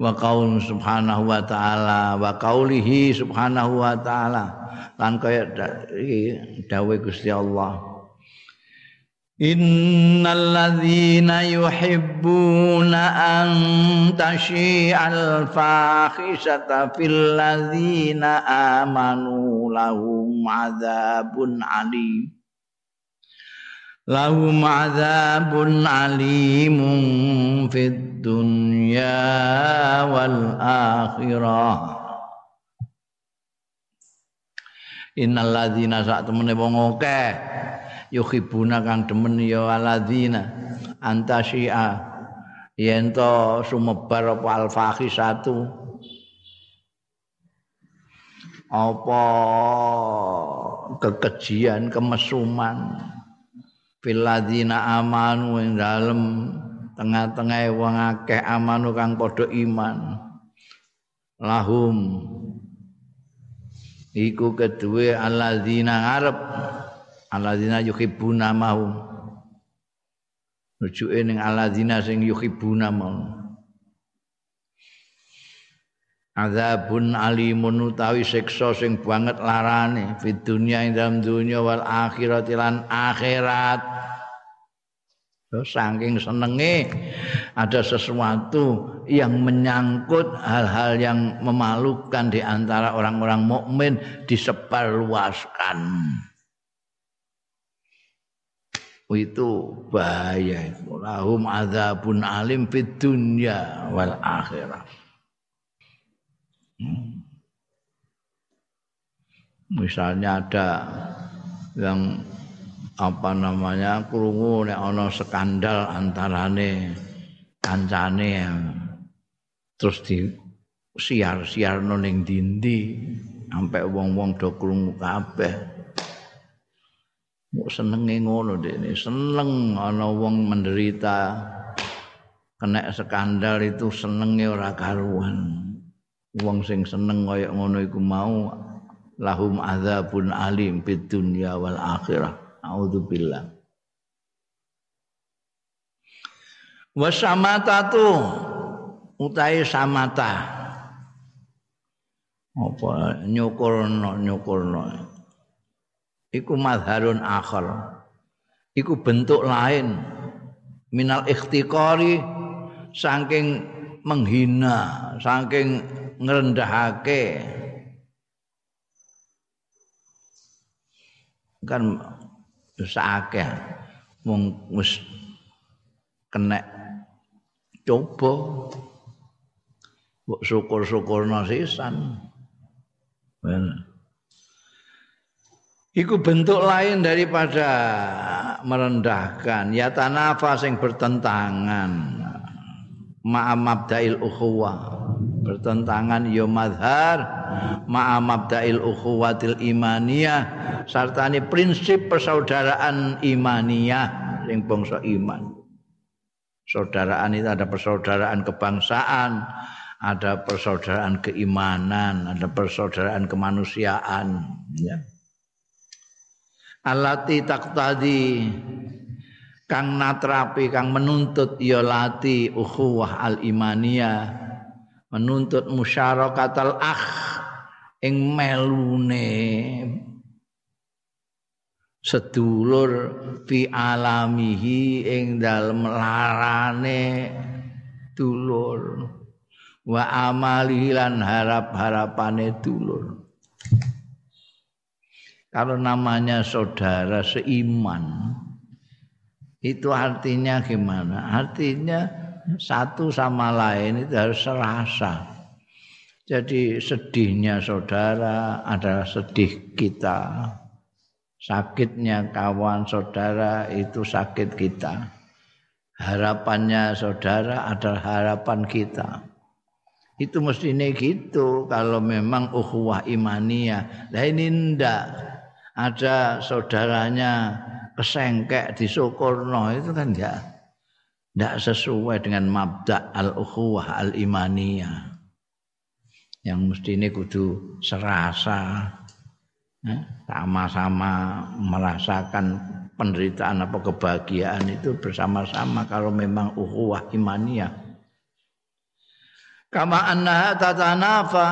Speaker 1: Wa qaul subhanahu wa ta'ala wa qaulihi subhanahu wa ta'ala. Lan kaya iki dawuh Gusti Allah. Innal ladzina yuhibbuna an tashi'al fahisata fil ladzina amanu lahum adzabun alim lahum adzabun alimun fid dunya wal akhirah. Innal ladzina sak temene wong akeh yuhibuna kang demen ya alladzina antasya yen to sumebar apa al fahisatu apa kekejian kemesuman filadzina amanu ing dalem tengah-tengah wong akeh amanu kang padha iman. Lahum. Iku kedue alladzina ngarep. Alladzina yuhibbuna mahum. Rujuke ning alladzina sing yuhibbuna mahum. Azabun alimun utawi siksa sing banget larane fid dunya ing dalam dunya wal akhirat lan akhirat saking senenge ada sesuatu yang menyangkut hal-hal yang memalukan di antara orang-orang mukmin disebarluaskan. Itu bahaya lahum azabun alim fid dunya wal akhirah. Hmm. Misalnya ada yang apa namanya krungu nek ana skandal antarane kancane terus di siar-siar ning dindi sampai wong-wong do krungu kabeh. Mau senenge ngono dene seneng ana wong menderita kena skandal itu senenge ora karuan. Wong sing seneng kaya ngono iku mau lahum adzabun alim fid dunya wal akhirah auzubillah wasamatatu. Utai samata. Apa? Nyukurno nyukurno. Iku madharun akhir iku bentuk lain. Minal ikhtiqari saking menghina saking ngrendahake kan sakake wong wis kena coba. Mbok syukur-syukurna sisan. Iku bentuk lain daripada merendahkan. Ya tanafa sing bertentangan. Ma'a mabda'il ukhuwah bertentangan ya madhar. Ma'a mabda'il ukhuwatil imaniyah. Sartane prinsip persaudaraan imaniyah. Yang bangsa iman. Saudaraan itu ada persaudaraan kebangsaan ada persaudaraan keimanan ada persaudaraan kemanusiaan ya. Alati taqtadi kang natrapi kang menuntut ya lati ukhuwah al imaniyah menuntut musyarakatal akh ing melune sedulur fi alamihi ing dalem larane dulur. Wa amali lan harap-harapane dulur. Kalau namanya saudara seiman itu artinya gimana? Artinya satu sama lain itu harus serasa. Jadi sedihnya saudara adalah sedih kita. Sakitnya kawan saudara itu sakit kita. harapannya saudara adalah harapan kita. Itu mestinya gitu kalau memang ukhuwah imaniyah. Lah ini ndak ada saudaranya kesengkek di Sokorno itu kan ya ndak sesuai dengan mabda al-ukhuwah al-imaniyah. Yang mestinya kudu serasa sama-sama merasakan penderitaan apa kebahagiaan itu bersama-sama kalau memang ukhuwah imaniyah. Kama anna tatanafa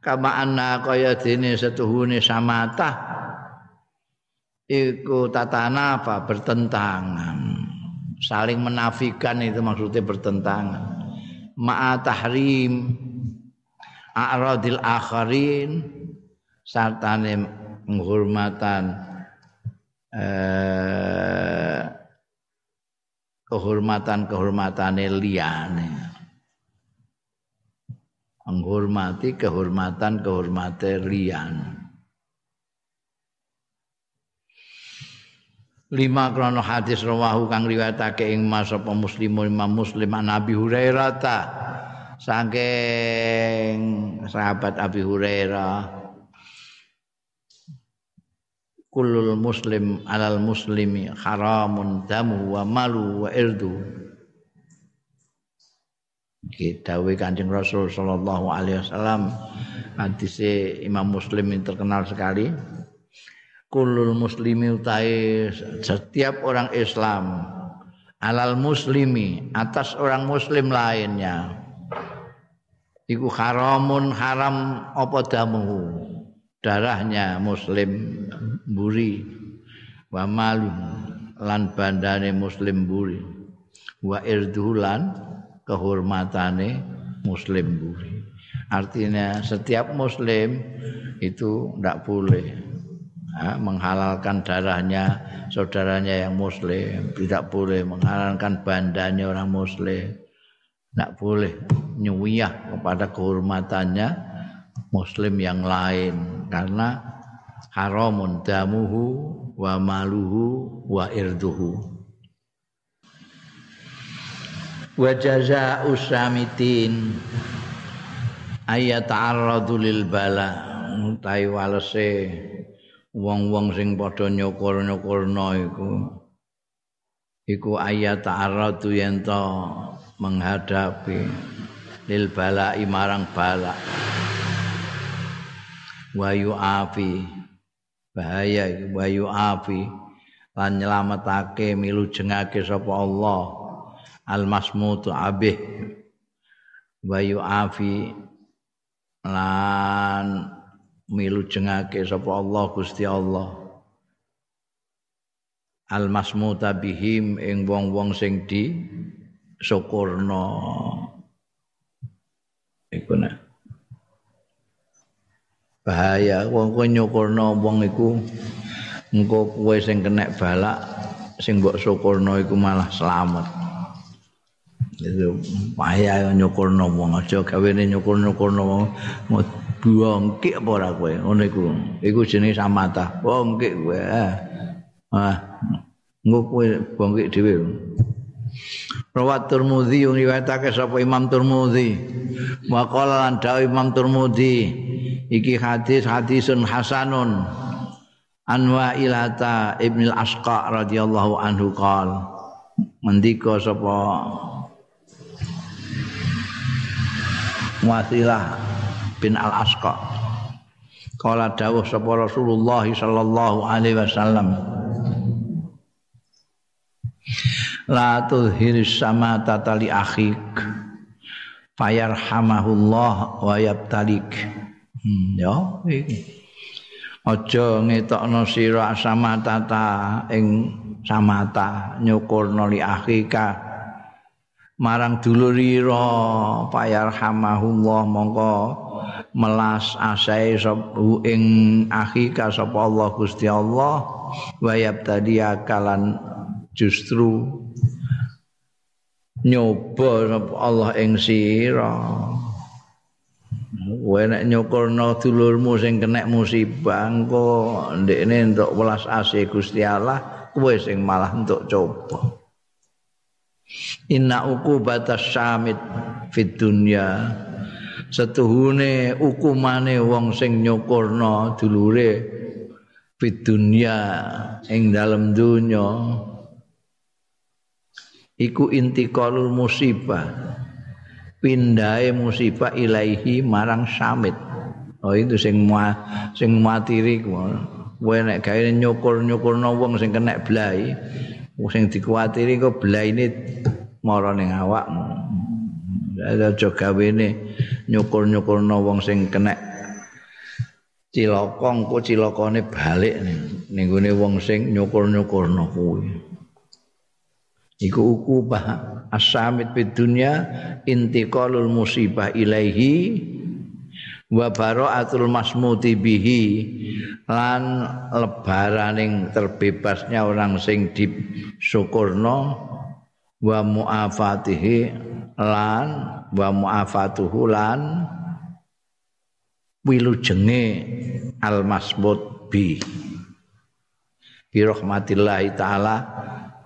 Speaker 1: kama anna kaya dene setuhune samata iku tatanafa bertentangan. Saling menafikan itu maksudnya bertentangan. Ma'a tahrim a'radil akharin sartane penghormatan eh, kehormatan-kehormatan liyane. Menghormati kehormatan-kehormatan liyan. Lima krono hadis rawahu kang riwayatake ing mas apa muslimun imam muslim an Hurairah ta. Saking sahabat Abi Hurairah. Kullul muslim alal muslimi haramun damu wa malu wa irdu. Dawe Kanjeng Rasul sallallahu alaihi wasallam. Hadis Imam Muslim yang terkenal sekali kulul muslimi utai setiap orang Islam. Alal muslimi atas orang muslim lainnya. Iku haramun haram apa damu darahnya muslim buri wa malu lan bandane muslim buri wa irdulan kehormatane muslim buri artinya setiap muslim itu tidak boleh ya, menghalalkan darahnya saudaranya yang muslim. Tidak boleh menghalalkan bandanya orang muslim. Tidak boleh nyuwiyah kepada kehormatannya muslim yang lain. Karena haramun damuhu wa maluhu wa irduhu. Wa jazaa'u samitin ayat ta'arradu lil bala. Utawi walese wong-wong sing padha nyukur-nyukurna iku. Iku ayat ta'arradu yen menghadapi lil bala marang bala. Wayu afi bahaya wayu afi lan nyelametake milu jengake sapa Allah al masmutu abih. Wayu afi lan milu jengake sapa Allah Gusti Allah. Al masmuta bihim ing wong-wong sing di syukurna iku nek. Bahaya wong kowe nyukurno wong iku engko kowe sing kena balak sing mbok syukurno iku malah selamat. Bahaya nyukurno wong aja gawene nyukur-nyukurno wong bongkik apa ora kowe? Ngono iku. Iku jenenge samata bongkik kowe ah, ah. engko kowe bongkik dhewe. Rawat Turmudi yang riwayatake sapa Imam Turmudi. Wa qala lan Imam Turmudi iki hadis hadisun hasanun. Anwa ilata Ibnu Asqa radhiyallahu anhu qal mendika sapa? Wasilah bin Al Asqa Kala dawuh sapa Rasulullah sallallahu alaihi wasallam La tuhhiris sama tatali akhik Fayarhamahullah wa yabtalik Hmm, ya. Aja ngetokno sira samatata ing samata nyukurno li akhika marang dulurira payarhamahullah mongko melas asae sabu ing akhika sapa Allah Gusti Allah wayab tadi akalan justru nyoba Allah ing sira Kowe nek nyukurno dulurmu sing kena musibah engko ndekne entuk welas asih Gusti Allah, kowe sing malah entuk coba. Inna batas syamit fit dunya. Setuhune ukumane wong sing nyukurna dulure fit dunya ing dalem dunya. Iku intiqalul musibah. Pindahe musibah ilaihi marang samit oh itu sing ma, sing matiri kowe nek gawe nyukur-nyukurno wong sing kena blai sing dikuatiri kok blaine mara ning awakmu. Aja gawene nyukur-nyukurno wong sing kena cilokong ku cilokone balik ning gone wong sing nyukur-nyukurno kuwi. Iku ukubah as-samit fid dunya intiqalul musibah ilaihi wa baraatul masmuti bihi lan lebaraning terbebasnya orang sing disyukurno wa muafatihi lan wa muafatuhu lan wilujenge al masmut bi. Bi rahmatillahi taala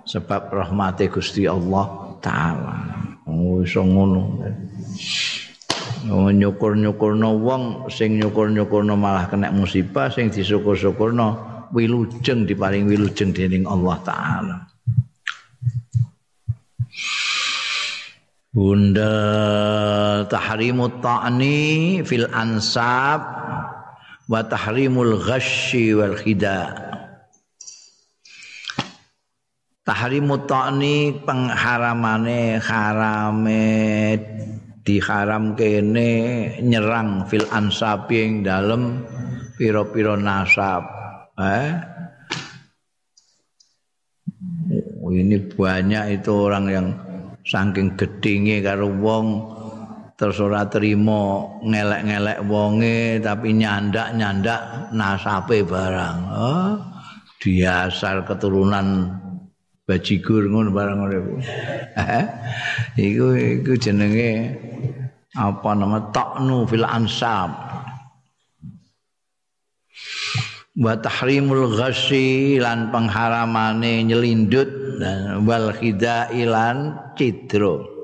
Speaker 1: sebab rahmati Gusti Allah taala. Oh iso ngono nyukur-nyukurno wong sing nyukur-nyukurno malah kena musibah sing disyukur-syukurno wilujeng diparing wilujeng dening Allah taala. Bunda tahrimut ta'ni fil ansab wa tahrimul ghasyi wal khida. Tahrimut ta'ni pengharamane harame diharam kene nyerang fil ansab yang dalam piro-piro nasab eh? Oh, ini banyak itu orang yang saking gedinge karo wong terus ora terima ngelek-ngelek wonge tapi nyandak-nyandak nasabe barang oh, diasal keturunan bajigur ngono barang ngono iku. iku iku jenenge apa nama taknu fil ansab. Wa tahrimul ghasyi lan pengharamane nyelindut dan wal khidai lan cidro.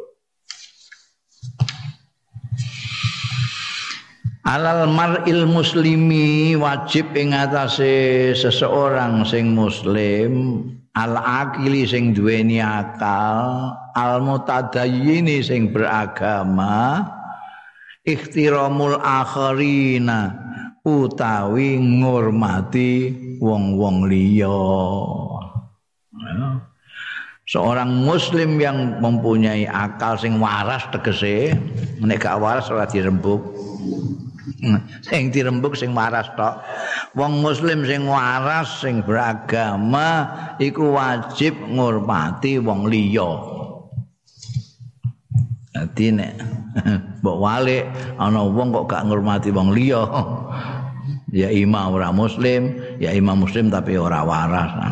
Speaker 1: Alal mar'il muslimi wajib ing atase seseorang sing muslim al akili sing duweni akal al mutadayyini sing beragama ikhtiramul akharina utawi ngurmati wong-wong liya. Seorang muslim yang mempunyai akal sing waras tegese nek waras ora dirembuk sing dirembuk sing waras tok. Wong muslim sing waras sing beragama iku wajib ngurmati wong liya. Dadi nek mbok wale ana wong kok gak ngurmati wong liya? Ya imam ora muslim ya imam muslim tapi ora waras.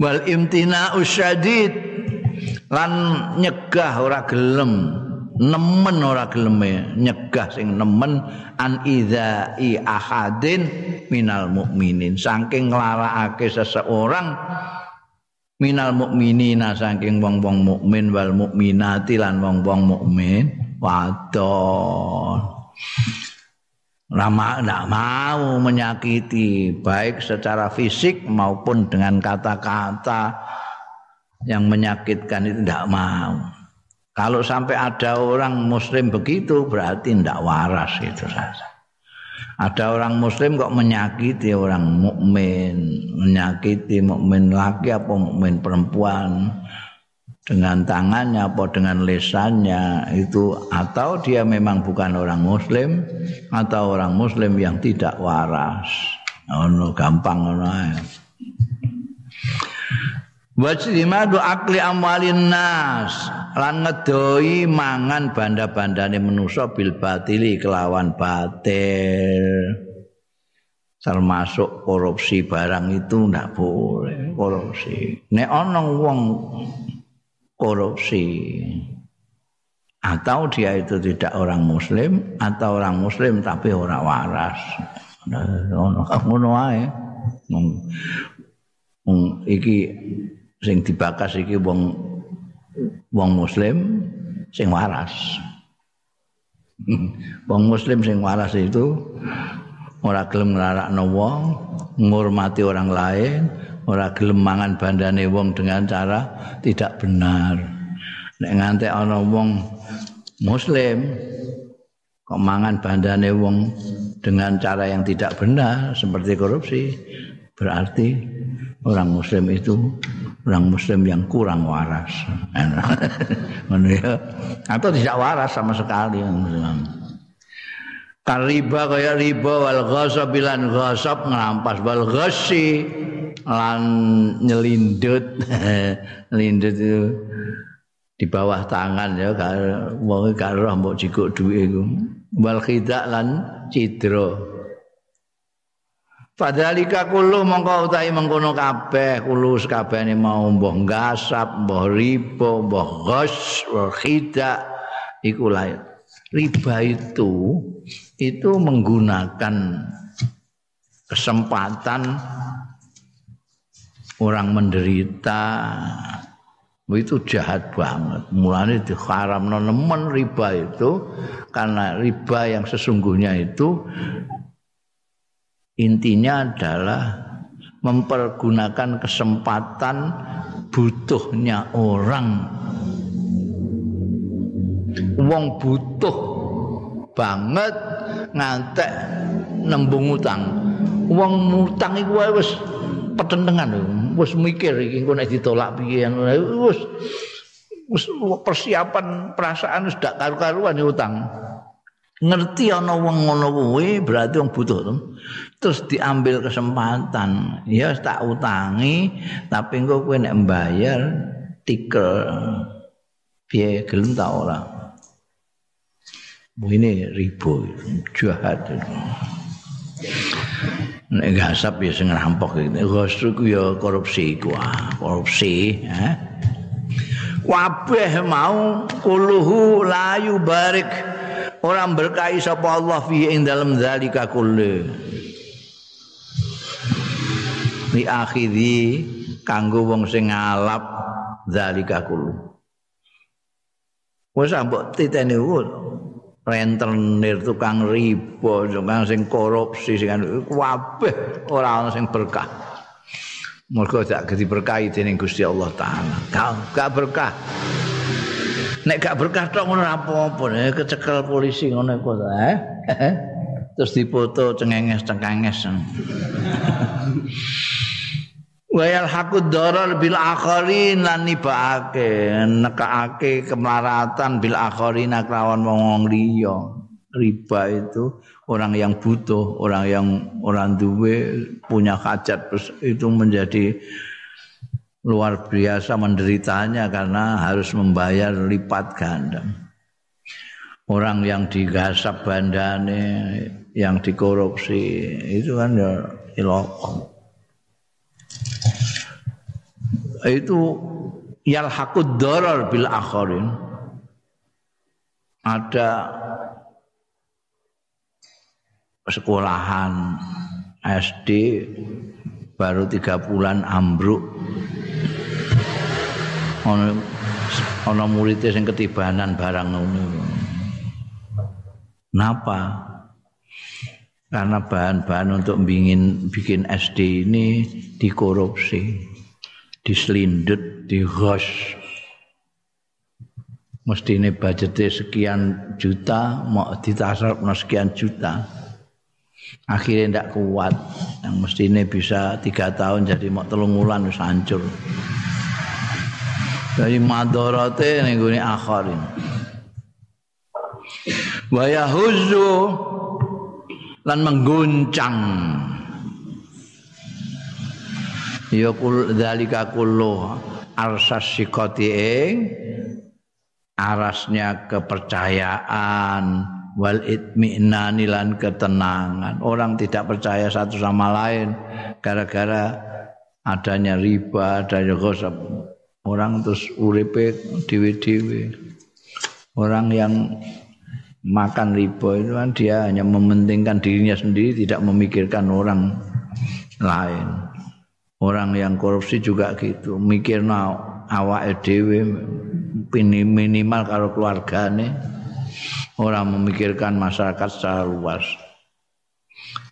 Speaker 1: Wal imtina usyadid lan nyegah ora gelem nemen ora geleme nyegah sing nemen an idzai ahadin minal mukminin saking nglarakake seseorang minal mukminina saking wong-wong mukmin wal mukminati lan wong-wong mukmin. Wadon. Lama tidak mau menyakiti baik secara fisik maupun dengan kata-kata yang menyakitkan itu tidak mau. Kalau sampai ada orang muslim begitu berarti tidak waras itu saja. Ada orang muslim kok menyakiti orang mukmin, menyakiti mukmin laki apa mukmin perempuan dengan tangannya apa dengan lesannya itu atau dia memang bukan orang muslim atau orang muslim yang tidak waras. Oh, no, gampang ngono Wajrimadu akli amwalin nas lan ngedoi mangan banda-bandane manusa bil batili kelawan batil. Termasuk korupsi barang itu ndak boleh korupsi. Nek ana wong korupsi atau dia itu tidak orang muslim atau orang muslim tapi orang waras. Ngono ngono ae. Iki sing dibakas iki wong wong muslim sing waras. Wong muslim sing waras itu ora gelem nglarakno wong, ngurmati orang lain, ora gelem mangan bandane wong dengan cara tidak benar. Nek ngantek ana wong muslim kok mangan bandane wong dengan cara yang tidak benar seperti korupsi, berarti orang muslim itu orang muslim yang kurang waras. Atau tidak waras sama sekali Kariba kaya riba wal ghasab bilan ghasab ngerampas wal ghasi lan nyelindut. Nyelindut itu di bawah tangan ya wong karo mbok jikuk dhuwit iku. Wal khidak lan cidra Padhalika kulo mongko utahi mengkono kabeh kulo sakabehane mau mbah gasap, mbah riba, mbah ghos, khida iku. Riba itu itu menggunakan kesempatan orang menderita itu jahat banget. Mulanya diharam nemen riba itu karena riba yang sesungguhnya itu intinya adalah mempergunakan kesempatan butuhnya orang. Wong butuh banget ngantek nembung utang. Wong utang iku wis petentengan wis mikir iki engko nek ditolak piye wis wis persiapan perasaan wis dak karu-karuan utang. Ngerti ana wong ngono kuwi berarti wong butuh terus diambil kesempatan. Ya tak utangi tapi engko kowe nek mbayar tikel. Piye gelem ta ora? Ini ribu jahat nek gasap ya sing rampok iki. Gosru ku ya korupsi ku ah, korupsi eh kabeh mau kuluhu layu barik orang berkahi sapa Allah fi ing dalam zalika kulli li akhiri kanggo wong sing ngalap zalika kulli wis ambok titeni rentenir tukang riba tukang sing korupsi sing kabeh ora ana sing berkah Mergo tak diberkahi dening Gusti Allah taala. Gak berkah. nek gak berkah tok ngono apa-apa kecekel polisi ngono kok eh terus dipoto cengenges cengenges Wayal hakud darar bil akharin lan nibaake nekaake kemaratan bil akharin kelawan wong liya riba itu orang yang butuh orang yang orang duwe punya hajat itu menjadi luar biasa menderitanya karena harus membayar lipat ganda. Orang yang digasap bandane, yang dikorupsi, itu kan ya ilok. Itu yalhaqud darar bil akharin. Ada sekolahan SD baru tiga bulan ambruk ana ana muridé sing ketibanan barang ngono. Napa? Karena bahan-bahan untuk bikin bikin SD ini dikorupsi, diselindut, digos. Mesti ini budgetnya sekian juta, mau ditasar sekian juta. Akhirnya tidak kuat. Yang mesti ini bisa tiga tahun jadi mau telung bulan hancur. dari madharate ning gone akhirin wa yahuzzu lan mengguncang. Ya kul zalika kullu arsas sikoti ing arasnya kepercayaan wal itminani lan ketenangan. Orang tidak percaya satu sama lain gara-gara adanya riba adanya gosip orang terus uripe dewe-dewe orang yang makan riba itu kan dia hanya mementingkan dirinya sendiri tidak memikirkan orang lain Orang yang korupsi juga gitu, mikir awake dhewe minimal karo keluargane. Orang memikirkan masyarakat secara luas.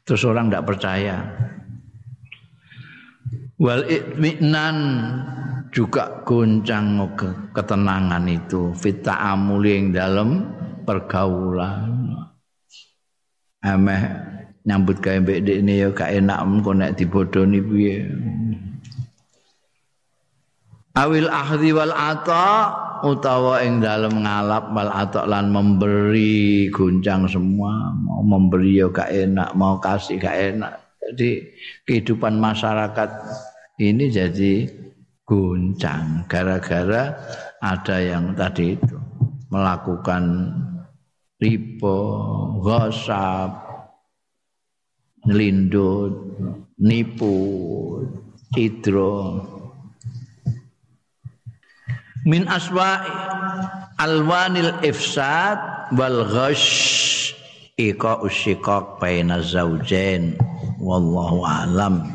Speaker 1: Terus orang tidak percaya. Wal itminan juga goncang ketenangan itu fita amuli yang dalam pergaulan. Ameh nyambut gawe mbek ini ya gak enak kok nek dibodoni piye. Awil ahdi wal ata utawa ing dalem ngalap wal ata lan memberi guncang semua, mau memberi ya gak enak, mau kasih gak enak. Jadi kehidupan masyarakat ini jadi guncang gara-gara ada yang tadi itu melakukan ripo, gosap, ngelindut, nipu, cidro. Min aswa alwanil ifsad wal ghash ika usyikak baina zaujain wallahu alam